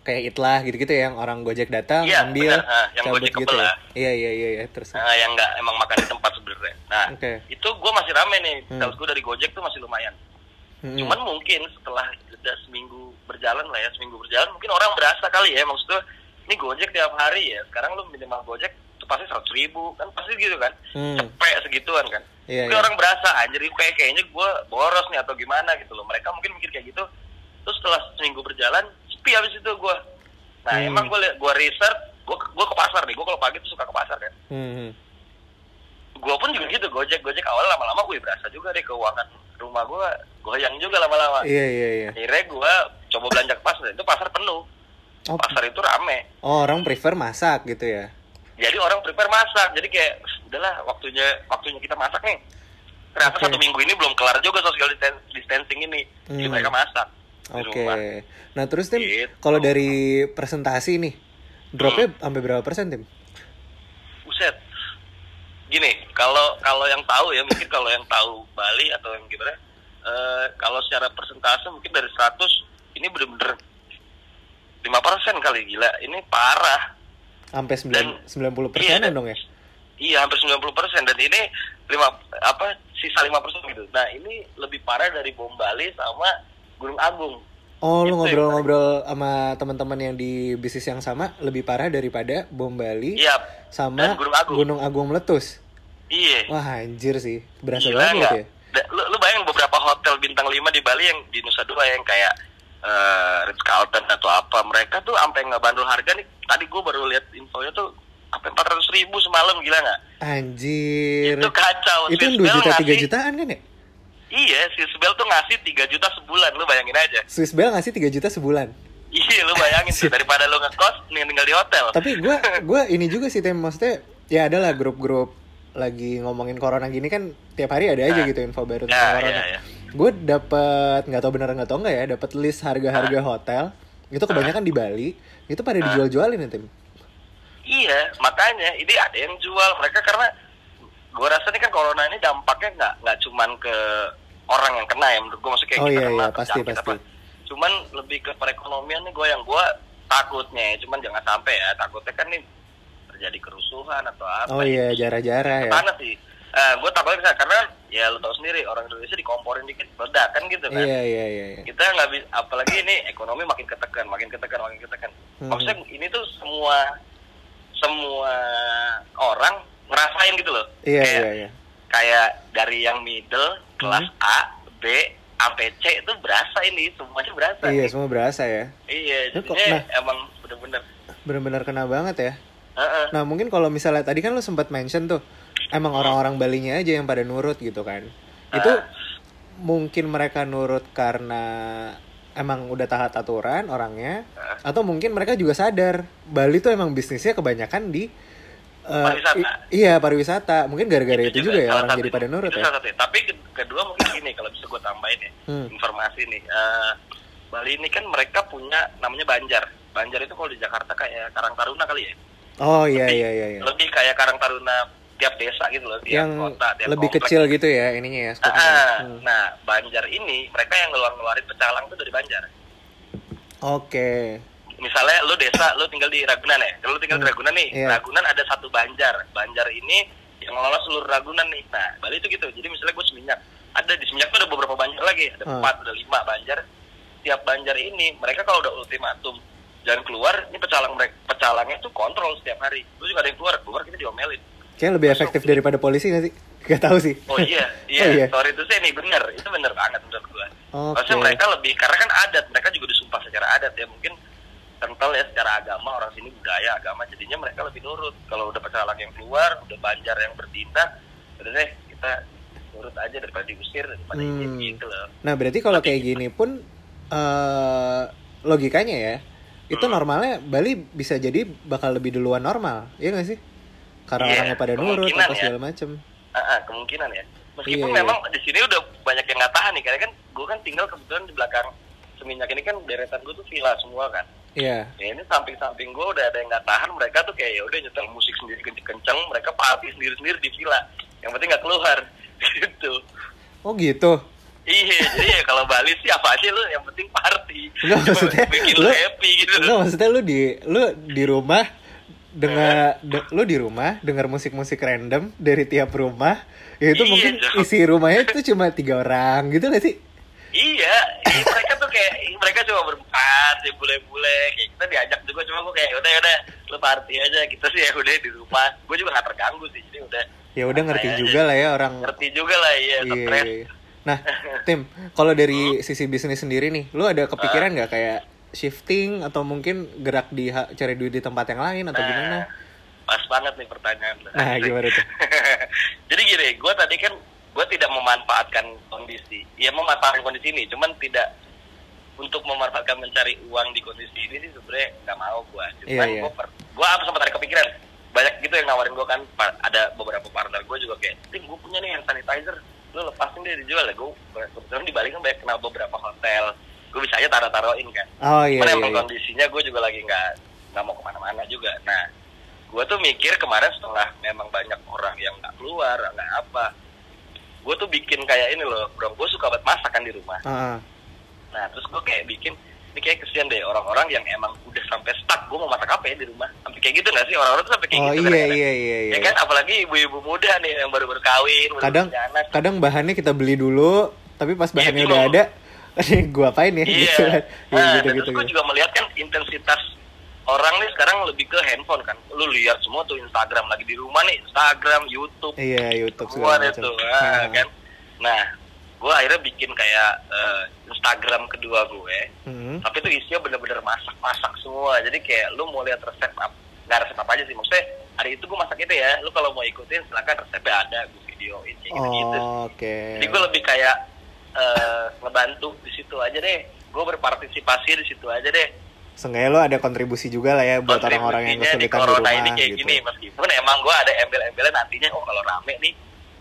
[SPEAKER 2] kayak itlah gitu-gitu ya, yang orang Gojek datang
[SPEAKER 1] Iya,
[SPEAKER 2] ambil
[SPEAKER 1] benar. Ah, yang Gojek
[SPEAKER 2] gitu ya.
[SPEAKER 1] kebelah.
[SPEAKER 2] Iya iya iya iya terus.
[SPEAKER 1] nah, yang nggak emang makan di tempat sebenarnya nah
[SPEAKER 2] Oke.
[SPEAKER 1] itu gue masih rame nih
[SPEAKER 2] Hmm.
[SPEAKER 1] sales gue dari Gojek tuh masih lumayan
[SPEAKER 2] Hmm.
[SPEAKER 1] cuman mungkin setelah jeda seminggu berjalan lah ya seminggu berjalan mungkin orang berasa kali ya maksudnya ini Gojek tiap hari ya sekarang lu minimal Gojek itu pasti seratus ribu kan pasti gitu kan
[SPEAKER 2] Hmm.
[SPEAKER 1] cepet segituan kan
[SPEAKER 2] Iya,
[SPEAKER 1] mungkin
[SPEAKER 2] iya.
[SPEAKER 1] orang berasa anjir kayak kayaknya gue boros nih atau gimana gitu loh mereka mungkin mikir kayak gitu terus setelah seminggu berjalan sepi habis itu gue nah
[SPEAKER 2] Hmm.
[SPEAKER 1] emang gue gue research gue gue ke pasar nih. Gue kalau pagi tuh suka ke pasar kan?
[SPEAKER 2] Hmm, hmm.
[SPEAKER 1] gua pun juga gitu gojek. Gojek awal lama-lama gue berasa juga deh keuangan rumah gua. Goyang juga lama-lama.
[SPEAKER 2] Iya iya iya.
[SPEAKER 1] akhirnya gua coba belanja ke pasar. Itu pasar penuh.
[SPEAKER 2] Oh,
[SPEAKER 1] pasar itu rame.
[SPEAKER 2] Oh, orang prefer masak gitu ya.
[SPEAKER 1] jadi orang prepare masak. Jadi kayak udahlah waktunya waktunya kita masak nih. Ternyata
[SPEAKER 2] Oke.
[SPEAKER 1] satu minggu ini belum kelar juga social distan- distancing ini. Jadi
[SPEAKER 2] Hmm.
[SPEAKER 1] mereka masak
[SPEAKER 2] Oke.
[SPEAKER 1] rumah.
[SPEAKER 2] Nah, terus Tim,
[SPEAKER 1] Gitu.
[SPEAKER 2] kalau dari presentasi nih, dropnya sampai berapa persen, Tim?
[SPEAKER 1] Buset. Gini, kalau kalau yang tahu ya, mungkin kalau yang tahu Bali atau yang gimana, eh, kalau secara persentase mungkin dari 100 ini bener-bener 5% kali gila. Ini parah.
[SPEAKER 2] Sampai
[SPEAKER 1] Dan-
[SPEAKER 2] 9 90 persenan
[SPEAKER 1] iya,
[SPEAKER 2] dong ya?
[SPEAKER 1] Iya, hampir 90% dan ini lima apa sisa 5% gitu. Nah, ini lebih parah dari bom Bali sama Gunung Agung.
[SPEAKER 2] Oh, lu
[SPEAKER 1] Itu yang
[SPEAKER 2] ngobrol-ngobrol sama teman-teman yang di bisnis yang sama lebih parah daripada bom Bali
[SPEAKER 1] Iya.
[SPEAKER 2] sama
[SPEAKER 1] dan Gunung Agung.
[SPEAKER 2] Gunung Agung meletus.
[SPEAKER 1] Iya.
[SPEAKER 2] Wah, anjir sih. Berasa
[SPEAKER 1] Gila
[SPEAKER 2] banget ya.
[SPEAKER 1] Da- Lu, lu bayangin beberapa hotel bintang 5 di Bali yang di Nusa Dua yang kayak eh Ritz Carlton atau apa mereka tuh sampai nggak bandul harga nih tadi gue baru lihat infonya tuh sampai 400 ribu semalam gila nggak
[SPEAKER 2] Anjir.
[SPEAKER 1] itu kacau
[SPEAKER 2] Itu yang 2
[SPEAKER 1] Swiss Bell
[SPEAKER 2] juta 3
[SPEAKER 1] ngasih-
[SPEAKER 2] jutaan kan ya?
[SPEAKER 1] Iya Swiss Bell tuh ngasih 3 juta sebulan lu bayangin aja
[SPEAKER 2] Swiss Bell ngasih 3 juta sebulan.
[SPEAKER 1] iya lu bayangin tuh daripada lu ngekos nih tinggal di hotel
[SPEAKER 2] Tapi gua gua ini juga sih Tem, maksudnya ya adalah grup-grup lagi ngomongin corona gini kan tiap hari ada aja
[SPEAKER 1] Nah.
[SPEAKER 2] gitu info baru tentang corona.
[SPEAKER 1] ya, ya.
[SPEAKER 2] Gue dapat nggak tahu bener nggak tahu nggak ya, dapat list harga-harga
[SPEAKER 1] Ah.
[SPEAKER 2] hotel. Itu kebanyakan di Bali, itu pada dijual-jualin ya Tim.
[SPEAKER 1] Iya, makanya ini ada yang jual mereka karena gue rasa nih kan corona ini dampaknya nggak nggak cuman ke orang yang kena ya menurut gue maksudnya kayak
[SPEAKER 2] Oh,
[SPEAKER 1] kita
[SPEAKER 2] iya,
[SPEAKER 1] kena
[SPEAKER 2] iya, pasti, pasti.
[SPEAKER 1] apa. Cuman lebih ke perekonomian nih gue yang gue takutnya, ya, cuman jangan sampai ya takutnya kan nih terjadi kerusuhan atau apa.
[SPEAKER 2] Oh iya, jarah-jarah ya.
[SPEAKER 1] Mana sih? Eh, gue takutnya bisa karena ya lu tau sendiri orang Indonesia dikomporin dikit meledak kan gitu kan.
[SPEAKER 2] Iya, iya, iya, iya.
[SPEAKER 1] Kita nggak bisa, apalagi ini ekonomi makin ketekan, makin ketekan, makin ketekan.
[SPEAKER 2] Hmm.
[SPEAKER 1] Maksudnya ini tuh semua semua orang ngerasain gitu loh.
[SPEAKER 2] Iya,
[SPEAKER 1] kayak,
[SPEAKER 2] iya, iya.
[SPEAKER 1] Kayak dari yang middle kelas
[SPEAKER 2] Hmm.
[SPEAKER 1] A, B, sampai C itu berasa ini semuanya berasa.
[SPEAKER 2] Iya, semua berasa ya.
[SPEAKER 1] Iya,
[SPEAKER 2] kok-
[SPEAKER 1] jadinya
[SPEAKER 2] nah.
[SPEAKER 1] emang bener-bener.
[SPEAKER 2] Bener-bener kena banget ya.
[SPEAKER 1] Heeh.
[SPEAKER 2] Nah mungkin kalau misalnya tadi kan lu sempat mention tuh emang orang-orang Balinya aja yang pada nurut gitu kan. Itu
[SPEAKER 1] Ah.
[SPEAKER 2] mungkin mereka nurut karena emang udah taat aturan orangnya atau mungkin mereka juga sadar Bali tuh emang bisnisnya kebanyakan di eh,
[SPEAKER 1] Pariwisata.
[SPEAKER 2] i- iya pariwisata. Mungkin gara-gara itu, juga, ya
[SPEAKER 1] salah
[SPEAKER 2] orang jadi pada nurut
[SPEAKER 1] itu
[SPEAKER 2] ya.
[SPEAKER 1] salah satu. Tapi ke- kedua mungkin gini kalau bisa gue tambahin ya
[SPEAKER 2] Hmm.
[SPEAKER 1] informasi nih. Eh, Bali ini kan mereka punya namanya Banjar. Banjar itu kalau di Jakarta kayak Karang Taruna kali ya.
[SPEAKER 2] Oh iya
[SPEAKER 1] Lebih-
[SPEAKER 2] iya iya. iya.
[SPEAKER 1] Lebih kayak Karang Taruna tiap desa gitu loh, tiap
[SPEAKER 2] Yang
[SPEAKER 1] kota, tiap
[SPEAKER 2] lebih
[SPEAKER 1] komplek.
[SPEAKER 2] kecil gitu ya ininya ya.
[SPEAKER 1] Ah,
[SPEAKER 2] skopnya.
[SPEAKER 1] ah.
[SPEAKER 2] Hmm.
[SPEAKER 1] Nah, Banjar ini mereka yang ngeluar-ngeluarin pecalang tuh dari Banjar.
[SPEAKER 2] Oke.
[SPEAKER 1] Misalnya lu desa, lu tinggal di Ragunan ya. Kalau lu tinggal di
[SPEAKER 2] Hmm.
[SPEAKER 1] Ragunan nih,
[SPEAKER 2] Iya.
[SPEAKER 1] Ragunan ada satu Banjar. Banjar ini yang ngelola seluruh Ragunan nih. Nah, Bali itu gitu. Jadi misalnya gue Seminyak, ada di Seminyak tuh ada beberapa Banjar lagi, ada
[SPEAKER 2] Hmm.
[SPEAKER 1] empat, ada lima Banjar. Tiap Banjar ini mereka kalau udah ultimatum jangan keluar, ini pecalang mereka pecalangnya tuh kontrol setiap hari. Lu juga ada yang keluar, keluar kita diomelin.
[SPEAKER 2] Kayak lebih efektif daripada polisi gak sih? Gak tahu sih.
[SPEAKER 1] Oh iya, iya,
[SPEAKER 2] Oh, iya.
[SPEAKER 1] sorry itu saya nih bener, itu bener banget menurut gua.
[SPEAKER 2] Oke.
[SPEAKER 1] Maksudnya mereka lebih karena kan adat, mereka juga disumpah secara adat ya mungkin kental ya secara agama orang sini budaya agama jadinya mereka lebih nurut. Kalau udah pecalang yang keluar, udah banjar yang bertindak, udah deh kita nurut aja daripada diusir daripada ini
[SPEAKER 2] Hmm.
[SPEAKER 1] gitu loh.
[SPEAKER 2] Nah berarti kalau kayak gini pun eh logikanya ya itu
[SPEAKER 1] Hmm.
[SPEAKER 2] normalnya Bali bisa jadi bakal lebih duluan normal, iya gak sih? Karena
[SPEAKER 1] Iya,
[SPEAKER 2] orangnya pada nurut apa
[SPEAKER 1] ya.
[SPEAKER 2] segala macem.
[SPEAKER 1] Ah, kemungkinan ya. Meskipun
[SPEAKER 2] Iya, iya.
[SPEAKER 1] memang di sini udah banyak yang nggak tahan nih, karena kan gue kan tinggal kebetulan di belakang seminyak ini kan deretan gue tuh villa semua kan.
[SPEAKER 2] Iya.
[SPEAKER 1] Ya ini samping-samping gue udah ada yang nggak tahan, mereka tuh kayak ya udah nyetel musik sendiri kenceng-kenceng, mereka party sendiri-sendiri di villa. Yang penting nggak keluar, gitu.
[SPEAKER 2] Oh gitu.
[SPEAKER 1] Iya, jadi ya kalau Bali sih apa aja lu, yang penting party. Cuma
[SPEAKER 2] maksudnya
[SPEAKER 1] bikin
[SPEAKER 2] lu
[SPEAKER 1] lu happy gitu.
[SPEAKER 2] Enggak maksudnya lu di lu di rumah dengar de- lu di rumah dengar musik-musik random dari tiap rumah ya itu
[SPEAKER 1] Iya,
[SPEAKER 2] mungkin isi rumahnya itu cuma tiga orang gitu gak sih
[SPEAKER 1] Iya, mereka kayak mereka cuma berempat, ya bule-bule, kayak kita diajak juga cuma gue kayak udah udah lu party aja, kita sih ya udah di rumah, gue juga gak terganggu sih, jadi udah
[SPEAKER 2] ya udah ngerti
[SPEAKER 1] santai
[SPEAKER 2] juga
[SPEAKER 1] aja.
[SPEAKER 2] lah ya orang
[SPEAKER 1] ngerti juga lah iya,
[SPEAKER 2] Iya,
[SPEAKER 1] stres.
[SPEAKER 2] iya. Nah, Tim, kalau dari sisi bisnis sendiri nih, lu ada kepikiran nggak kayak shifting atau mungkin gerak di cari duit di tempat yang lain atau
[SPEAKER 1] Nah,
[SPEAKER 2] gimana?
[SPEAKER 1] pas banget nih pertanyaan.
[SPEAKER 2] Nah, gimana tuh?
[SPEAKER 1] Jadi gini, gue tadi kan gue tidak memanfaatkan kondisi. Ya memanfaatkan kondisi ini, cuman tidak untuk memanfaatkan mencari uang di kondisi ini sih sebenarnya nggak mau gue. Cuman
[SPEAKER 2] Iya, iya.
[SPEAKER 1] gue gue apa sempat ada kepikiran banyak gitu yang nawarin gue kan ada beberapa partner gue juga kayak tim gue punya nih hand sanitizer lu lepasin deh dijual ya gue kebetulan di Bali kan banyak kenal beberapa hotel gue bisa aja taruh taruhin kan
[SPEAKER 2] Oh iya
[SPEAKER 1] Cuman
[SPEAKER 2] iya.
[SPEAKER 1] emang
[SPEAKER 2] iya.
[SPEAKER 1] kondisinya gue juga lagi nggak nggak mau ke mana-mana juga. Nah, gue tuh mikir kemarin setelah memang banyak orang yang nggak keluar, nggak apa, gue tuh bikin kayak ini loh, bro. Gue suka banget masak kan di rumah.
[SPEAKER 2] Ah, ah.
[SPEAKER 1] Nah, terus gue kayak bikin, ini kayak kesian deh orang-orang yang emang udah sampai stuck. Gue mau masak apa ya di rumah? Sampai kayak gitu nggak sih orang-orang tuh sampai kayak
[SPEAKER 2] Oh
[SPEAKER 1] gitu.
[SPEAKER 2] iya
[SPEAKER 1] kadang-kadang.
[SPEAKER 2] iya iya iya.
[SPEAKER 1] Ya kan, apalagi ibu-ibu muda nih yang baru-baru kawin, baru
[SPEAKER 2] Kadang
[SPEAKER 1] punya anak.
[SPEAKER 2] kadang bahannya kita beli dulu, tapi pas bahannya udah
[SPEAKER 1] bingung.
[SPEAKER 2] ada, gua apain ya
[SPEAKER 1] Iya.
[SPEAKER 2] gitu kan. Iya
[SPEAKER 1] Nah,
[SPEAKER 2] gitu
[SPEAKER 1] dan
[SPEAKER 2] gitu.
[SPEAKER 1] terus gue
[SPEAKER 2] gitu.
[SPEAKER 1] juga melihat kan intensitas orang nih sekarang lebih ke handphone kan. Lu lihat semua tuh Instagram lagi di rumah nih, Instagram, YouTube,
[SPEAKER 2] Iya, YouTube
[SPEAKER 1] semua
[SPEAKER 2] segala
[SPEAKER 1] deh
[SPEAKER 2] macam.
[SPEAKER 1] tuh,
[SPEAKER 2] Ah.
[SPEAKER 1] ah, kan. Nah, gue akhirnya bikin kayak eh, Instagram kedua gue,
[SPEAKER 2] Hmm.
[SPEAKER 1] tapi itu isinya bener-bener masak-masak semua. Jadi kayak lu mau lihat resep apa, nggak resep apa aja sih. Maksudnya hari itu gue masak itu ya, lu kalau mau ikutin silakan resepnya ada, gue videoin kayak gitu-gitu.
[SPEAKER 2] Oh, Oke.
[SPEAKER 1] Jadi gue lebih kayak eh, ngebantu di situ aja deh. Gue berpartisipasi di situ aja deh.
[SPEAKER 2] Seenggaknya lo ada kontribusi juga lah ya buat orang-orang yang
[SPEAKER 1] di
[SPEAKER 2] kesulitan di
[SPEAKER 1] corona
[SPEAKER 2] rumah
[SPEAKER 1] ini kayak
[SPEAKER 2] gitu.
[SPEAKER 1] gini meskipun emang gue ada embel-embelnya nantinya oh kalau rame nih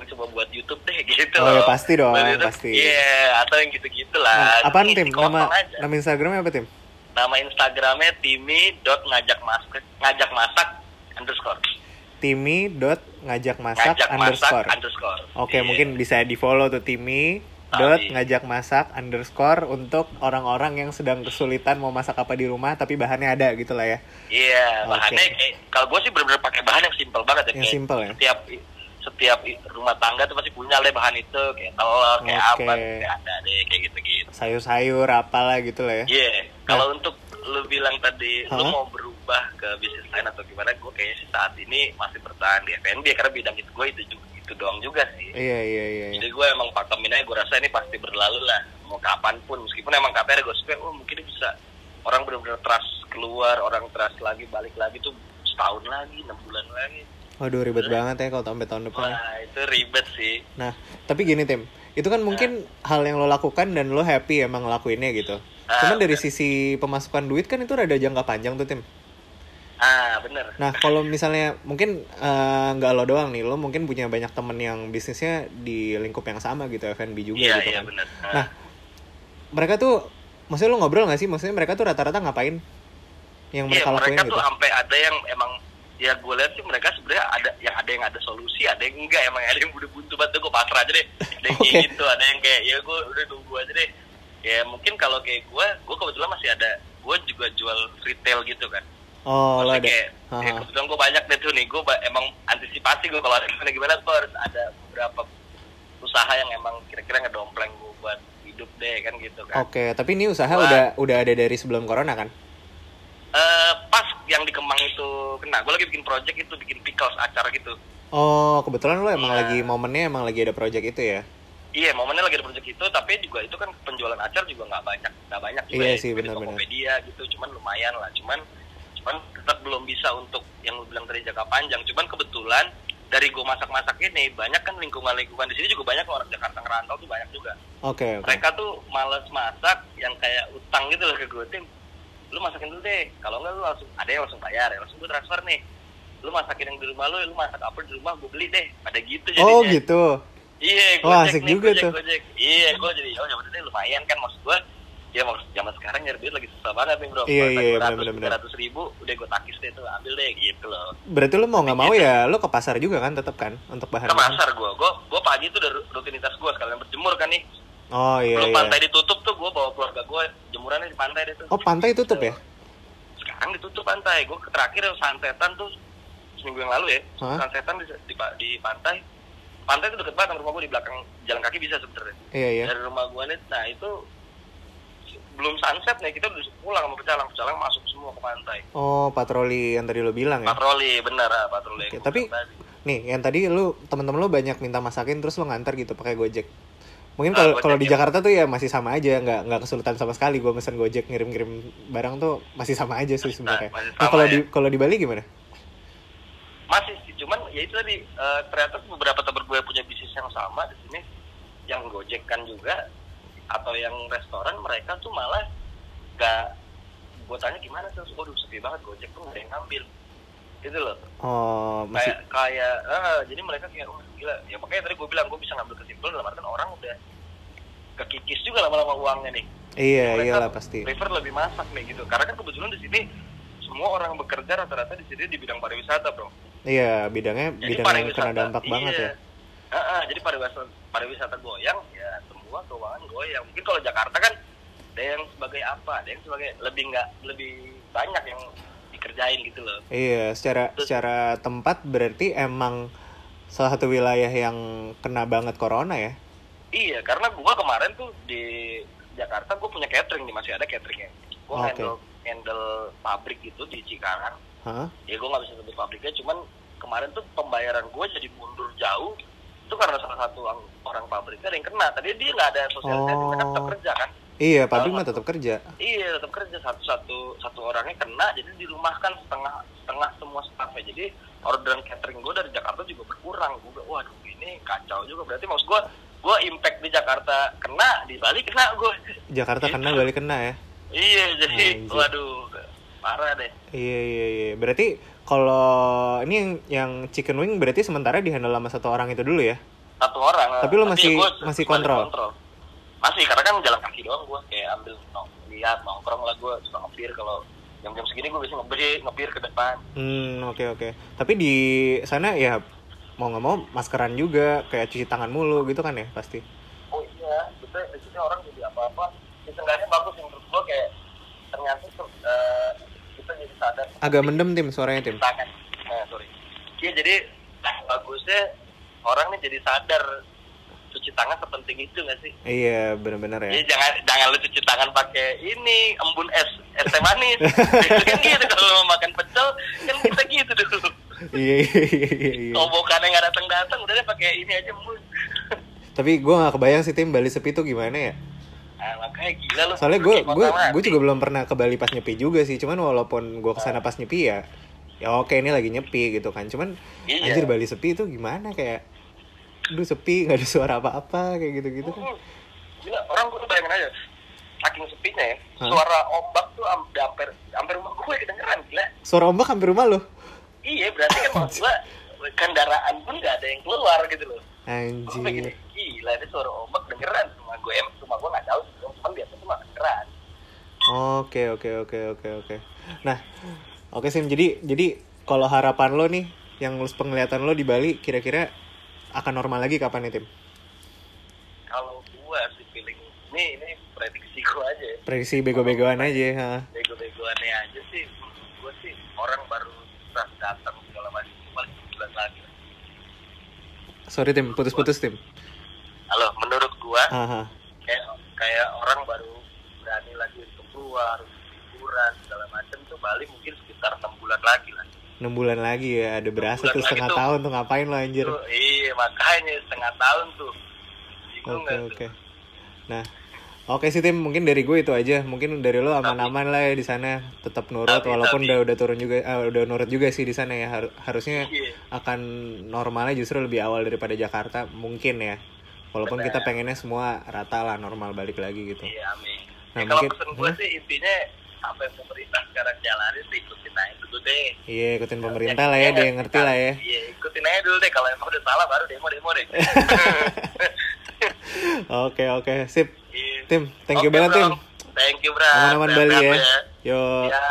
[SPEAKER 1] coba buat YouTube deh gitu
[SPEAKER 2] Oh,
[SPEAKER 1] loh.
[SPEAKER 2] ya pasti dong,
[SPEAKER 1] Buat YouTube,
[SPEAKER 2] pasti.
[SPEAKER 1] Iya, atau yang gitu-gitu
[SPEAKER 2] Nah,
[SPEAKER 1] lah.
[SPEAKER 2] apaan
[SPEAKER 1] Ngisi
[SPEAKER 2] tim? Nama
[SPEAKER 1] aja.
[SPEAKER 2] nama Instagramnya apa tim?
[SPEAKER 1] Nama Instagramnya timi dot ngajak masak ngajak masak underscore
[SPEAKER 2] Timi dot ngajak masak
[SPEAKER 1] ngajak
[SPEAKER 2] underscore.
[SPEAKER 1] masak underscore.
[SPEAKER 2] Oke,
[SPEAKER 1] Iya.
[SPEAKER 2] mungkin bisa di follow tuh Timi dot ngajak masak underscore untuk orang-orang yang sedang kesulitan mau masak apa di rumah tapi bahannya ada gitu lah ya.
[SPEAKER 1] Iya,
[SPEAKER 2] Oke.
[SPEAKER 1] bahannya kayak kalau gue sih bener-bener pakai bahan yang simpel banget ya.
[SPEAKER 2] Yang simple ya?
[SPEAKER 1] Setiap setiap rumah tangga tuh pasti punya lah bahan itu kayak telur, kayak
[SPEAKER 2] Oke.
[SPEAKER 1] apa, kayak ada deh kayak gitu-gitu.
[SPEAKER 2] Sayur-sayur apalah gitu lah ya.
[SPEAKER 1] Iya, kalau untuk lu bilang tadi lu
[SPEAKER 2] Hah?
[SPEAKER 1] mau berubah ke bisnis lain atau gimana, gue kayaknya sih saat ini masih bertahan di F&B karena bidang itu gue itu juga itu doang juga sih.
[SPEAKER 2] Iya iya iya. iya.
[SPEAKER 1] Jadi gue emang pakeminnya gue rasa ini pasti berlalu lah mau kapan pun meskipun emang katanya gue suka, oh mungkin bisa orang benar-benar trust keluar, orang trust lagi balik lagi tuh setahun lagi, enam bulan lagi.
[SPEAKER 2] Waduh ribet banget ya kalau sampai tahun depan. ya.
[SPEAKER 1] Wah itu ribet sih.
[SPEAKER 2] Nah, tapi gini Tim, itu kan mungkin hal yang lo lakukan dan lo happy emang ngelakuinnya gitu.
[SPEAKER 1] Ah,
[SPEAKER 2] Cuman dari
[SPEAKER 1] bener.
[SPEAKER 2] sisi pemasukan duit kan itu rada jangka panjang tuh Tim.
[SPEAKER 1] Ah bener.
[SPEAKER 2] Nah, kalau misalnya mungkin eh, nggak lo doang nih, lo mungkin punya banyak temen yang bisnisnya di lingkup yang sama gitu, F&B juga
[SPEAKER 1] Iya
[SPEAKER 2] gitu
[SPEAKER 1] iya
[SPEAKER 2] kan.
[SPEAKER 1] bener.
[SPEAKER 2] Nah, mereka tuh, maksudnya lo ngobrol nggak sih? Maksudnya mereka tuh rata-rata ngapain? Yang
[SPEAKER 1] Iya
[SPEAKER 2] mereka lakuin
[SPEAKER 1] mereka
[SPEAKER 2] gitu?
[SPEAKER 1] tuh sampai ada yang emang ya gue lihat sih mereka sebenarnya ada yang ada yang ada solusi ada yang enggak emang ada yang udah buntu banget gue pasrah aja deh ada yang kayak gitu ada yang kayak ya gue udah nunggu aja deh ya mungkin kalau kayak gue gue kebetulan masih ada gue juga jual retail gitu kan
[SPEAKER 2] Oh, lo
[SPEAKER 1] Maksudnya
[SPEAKER 2] ada.
[SPEAKER 1] kayak ya
[SPEAKER 2] Haha.
[SPEAKER 1] kebetulan gue banyak deh tuh nih gue emang antisipasi gue kalau ada gimana gimana gue harus ada beberapa usaha yang emang kira-kira ngedompleng gue buat hidup deh kan gitu kan
[SPEAKER 2] Oke, tapi ini usaha
[SPEAKER 1] Wah.
[SPEAKER 2] udah udah ada dari sebelum corona kan?
[SPEAKER 1] Eh, pas yang di Kemang itu kena gue lagi bikin project itu bikin pickles acar gitu
[SPEAKER 2] Oh, kebetulan lo emang
[SPEAKER 1] Nah.
[SPEAKER 2] lagi momennya emang lagi ada project itu ya?
[SPEAKER 1] Iya, momennya lagi ada project itu, tapi juga itu kan penjualan acar juga nggak banyak, nggak banyak juga.
[SPEAKER 2] Iya
[SPEAKER 1] ya.
[SPEAKER 2] sih, benar-benar.
[SPEAKER 1] Tokopedia gitu, cuman lumayan lah. Cuman, cuman tetap belum bisa untuk yang lu bilang tadi jangka panjang. Cuman kebetulan dari gue masak-masak ini banyak kan lingkungan-lingkungan di sini juga banyak orang Jakarta ngerantau tuh banyak juga.
[SPEAKER 2] Oke, oke.
[SPEAKER 1] Mereka tuh males masak yang kayak utang gitu loh ke gue tim. Lu masakin dulu deh. Kalau enggak lu langsung ada yang langsung bayar, ya langsung gue transfer nih. Lu masakin yang di rumah lu, lu masak apa di rumah gue beli deh. Ada gitu jadinya.
[SPEAKER 2] Oh, gitu.
[SPEAKER 1] Iya, Gojek
[SPEAKER 2] asik
[SPEAKER 1] nih,
[SPEAKER 2] juga
[SPEAKER 1] Gojek,
[SPEAKER 2] tuh.
[SPEAKER 1] Gojek. Iya, gue jadi oh ya berarti lumayan kan maksud gue. Ya maksud zaman sekarang nyari duit lagi susah banget nih bro.
[SPEAKER 2] Iya, iya, bener, bener, bener.
[SPEAKER 1] ratus ribu, udah gue takis deh tuh, ambil deh gitu loh.
[SPEAKER 2] Berarti lo mau nggak mau ya lo ke pasar juga kan tetap kan untuk bahan
[SPEAKER 1] Ke pasar gue, gue gue pagi tuh udah rutinitas gue sekalian berjemur kan nih.
[SPEAKER 2] Oh iya
[SPEAKER 1] Belum
[SPEAKER 2] iya.
[SPEAKER 1] pantai ditutup tuh, gue bawa keluarga gue jemurannya di pantai deh tuh.
[SPEAKER 2] Oh pantai tutup ya?
[SPEAKER 1] Sekarang ditutup pantai. Gue terakhir santetan tuh seminggu yang lalu ya.
[SPEAKER 2] Hah?
[SPEAKER 1] Santetan di, di, di pantai. Pantai itu deket banget sama rumah gue di belakang jalan kaki bisa sebenarnya.
[SPEAKER 2] Iya iya.
[SPEAKER 1] dari rumah gua nih nah itu belum sunset nih kita udah pulang sama pecalang pecalang masuk semua ke pantai
[SPEAKER 2] Oh patroli yang tadi lo bilang ya?
[SPEAKER 1] patroli bener ah patroli
[SPEAKER 2] Oke, tapi-
[SPEAKER 1] tadi.
[SPEAKER 2] Nih yang tadi lo teman-teman lo banyak minta masakin terus lo ngantar gitu pakai gojek. Mungkin
[SPEAKER 1] Ah,
[SPEAKER 2] kalau kalau di
[SPEAKER 1] ya.
[SPEAKER 2] Jakarta tuh ya masih sama aja nggak nggak kesulitan sama sekali gue mesen gojek ngirim-ngirim barang tuh masih sama aja sih sebenarnya. Nah
[SPEAKER 1] sama
[SPEAKER 2] kalau
[SPEAKER 1] ya.
[SPEAKER 2] di kalau di Bali gimana?
[SPEAKER 1] masih sih cuman ya itu tadi eh, ternyata beberapa teman gue punya bisnis yang sama di sini yang gojek kan juga atau yang restoran mereka tuh malah gak gue tanya gimana tuh waduh sepi banget gojek tuh gak ada yang ngambil gitu loh.
[SPEAKER 2] Oh, masih
[SPEAKER 1] kayak kayak eh, jadi mereka kayak oh, gila. Ya makanya tadi gue bilang gue bisa ngambil kesimpulan dalam artian orang udah kekikis juga lama-lama uangnya nih.
[SPEAKER 2] Iya
[SPEAKER 1] Mereka
[SPEAKER 2] iyalah pasti.
[SPEAKER 1] prefer lebih masak nih gitu. Karena kan kebetulan di sini semua orang bekerja rata-rata di sini di bidang pariwisata bro.
[SPEAKER 2] Iya, bidangnya
[SPEAKER 1] jadi
[SPEAKER 2] bidang yang kena dampak banget ya.
[SPEAKER 1] Ah, ah, jadi pariwisata pariwisata goyang ya semua keuangan goyang. Mungkin kalau Jakarta kan ada yang sebagai apa ada yang sebagai lebih nggak lebih banyak yang dikerjain gitu loh
[SPEAKER 2] Iya, secara secara tempat berarti emang salah satu wilayah yang kena banget corona ya.
[SPEAKER 1] Iya, karena gua kemarin tuh di Jakarta gua punya catering nih masih ada cateringnya. Gua
[SPEAKER 2] Oke.
[SPEAKER 1] handle handle pabrik gitu di Cikarang.
[SPEAKER 2] Hah?
[SPEAKER 1] Ya gua nggak bisa sebut pabriknya, cuman kemarin tuh pembayaran gua jadi mundur jauh. Itu karena salah satu ang- orang pabriknya yang kena. Tadi dia nggak ada sosialisasi,
[SPEAKER 2] Oh.
[SPEAKER 1] mereka tetap kerja kan.
[SPEAKER 2] Iya, pabrik
[SPEAKER 1] Salah
[SPEAKER 2] mah tetap kerja.
[SPEAKER 1] Iya, tetap kerja satu satu satu orangnya kena, jadi dirumahkan setengah setengah semua staffnya. Jadi orderan catering gua dari Jakarta juga berkurang. Bilang, waduh ini kacau juga. Berarti maksud gua gua impact di Jakarta kena, di Bali kena gua.
[SPEAKER 2] Jakarta
[SPEAKER 1] Gitu.
[SPEAKER 2] kena, Bali kena ya.
[SPEAKER 1] Iya, jadi
[SPEAKER 2] Anjir.
[SPEAKER 1] waduh parah deh.
[SPEAKER 2] Iya, iya, iya. Berarti kalau ini yang yang chicken wing berarti sementara dihandle sama satu orang itu dulu ya?
[SPEAKER 1] Satu orang.
[SPEAKER 2] Tapi lu masih- masih
[SPEAKER 1] balik
[SPEAKER 2] kontrol?
[SPEAKER 1] Masih, karena kan jalan kaki doang gua kayak ambil nong, lihat nongkrong lah gua suka ngepir kalau jam-jam segini gua biasanya ngepir, ngepir ke depan.
[SPEAKER 2] Hmm, oke oke. Tapi di sana ya mau nggak mau maskeran juga, kayak cuci tangan mulu gitu kan ya pasti.
[SPEAKER 1] Oh iya, kita di sini orang jadi apa-apa. Seenggaknya bagus sih menurut gua kayak ternyata tuh, eh, kita jadi sadar.
[SPEAKER 2] Agak mendem tim suaranya tim.
[SPEAKER 1] Tangan. Nah, sorry. Iya jadi bagusnya orang nih jadi sadar cuci tangan sepenting itu nggak sih?
[SPEAKER 2] Iya benar-benar ya.
[SPEAKER 1] Jadi jangan jangan lu cuci tangan pakai ini embun es es teh manis. kan gitu kalau lu mau makan pecel kan kita gitu dulu.
[SPEAKER 2] Iya iya iya iya. iya.
[SPEAKER 1] Kobokannya nggak datang datang udah deh pakai ini aja embun.
[SPEAKER 2] Tapi gue nggak kebayang sih tim Bali sepi tuh gimana ya.
[SPEAKER 1] Ah, makanya gila lu.
[SPEAKER 2] Soalnya gue gue gue juga belum pernah ke Bali pas nyepi juga sih. Cuman walaupun gue ke sana pas nyepi ya, ya oke ini lagi nyepi gitu kan. Cuman
[SPEAKER 1] Iya.
[SPEAKER 2] anjir Bali sepi itu gimana kayak, aduh sepi nggak ada suara apa-apa kayak gitu-gitu kan.
[SPEAKER 1] Hmm. Gila, orang gue tuh bayangin aja saking sepinya ya,
[SPEAKER 2] Hah?
[SPEAKER 1] suara ombak tuh am- hampir hampir rumah gue kedengeran gila.
[SPEAKER 2] Suara ombak hampir rumah lo.
[SPEAKER 1] Iya, berarti kan maksud gue kendaraan pun nggak ada yang keluar gitu loh. Gue
[SPEAKER 2] Anjir.
[SPEAKER 1] gila ini suara ombak dengeran rumah gue em rumah gue nggak jauh sih, cuman biasa cuma dengeran.
[SPEAKER 2] Oke oke oke oke oke. Nah, oke Sim. Jadi jadi kalau harapan lo nih, yang lu- penglihatan lo di Bali kira-kira akan normal lagi kapan nih tim?
[SPEAKER 1] Kalau gue sih feeling ini ini prediksi gue aja ya.
[SPEAKER 2] Prediksi bego-begoan aja. Ha.
[SPEAKER 1] bego-begoannya aja sih gue sih orang baru susah datang segala macam paling sebulan lagi
[SPEAKER 2] Sorry tim, putus-putus tim.
[SPEAKER 1] halo menurut gue kayak kayak orang baru berani lagi untuk keluar liburan segala macam tuh Bali mungkin sekitar enam bulan lagi lah
[SPEAKER 2] 6 bulan lagi ya, ada berasa tuh setengah
[SPEAKER 1] tuh.
[SPEAKER 2] tahun tuh ngapain lo anjir.
[SPEAKER 1] Tuh, iya makanya setengah tahun tuh
[SPEAKER 2] Oke
[SPEAKER 1] nggak tuh?
[SPEAKER 2] oke. Nah, oke sih tim, mungkin dari gue itu aja. Mungkin dari lo aman-aman lah ya di sana, tetap nurut
[SPEAKER 1] Tapi-
[SPEAKER 2] walaupun
[SPEAKER 1] tapi-
[SPEAKER 2] udah udah turun juga, ah, udah nurut juga sih di sana ya. Har- harusnya
[SPEAKER 1] Iya.
[SPEAKER 2] akan normalnya justru lebih awal daripada Jakarta mungkin ya. Walaupun
[SPEAKER 1] Benar.
[SPEAKER 2] kita pengennya semua rata lah normal balik lagi gitu.
[SPEAKER 1] iya amin
[SPEAKER 2] Nah,
[SPEAKER 1] ya, kalau
[SPEAKER 2] mungkin-
[SPEAKER 1] pesen gue
[SPEAKER 2] Hah?
[SPEAKER 1] sih intinya apa yang pemerintah sekarang jalanin sih ikutin aja dulu deh
[SPEAKER 2] Iya ikutin pemerintah lah ya, dia yang ngerti lah ya.
[SPEAKER 1] Iya, ikutin aja dulu deh. Kalau emang udah salah baru demo-demo deh.
[SPEAKER 2] Oke oke, sip.
[SPEAKER 1] Iya.
[SPEAKER 2] Tim, thank you
[SPEAKER 1] Oke,
[SPEAKER 2] banget
[SPEAKER 1] Bro.
[SPEAKER 2] tim.
[SPEAKER 1] Thank you, bro.
[SPEAKER 2] Aman-aman Bali ya.
[SPEAKER 1] Sehat-sehat
[SPEAKER 2] Yo.
[SPEAKER 1] Ya.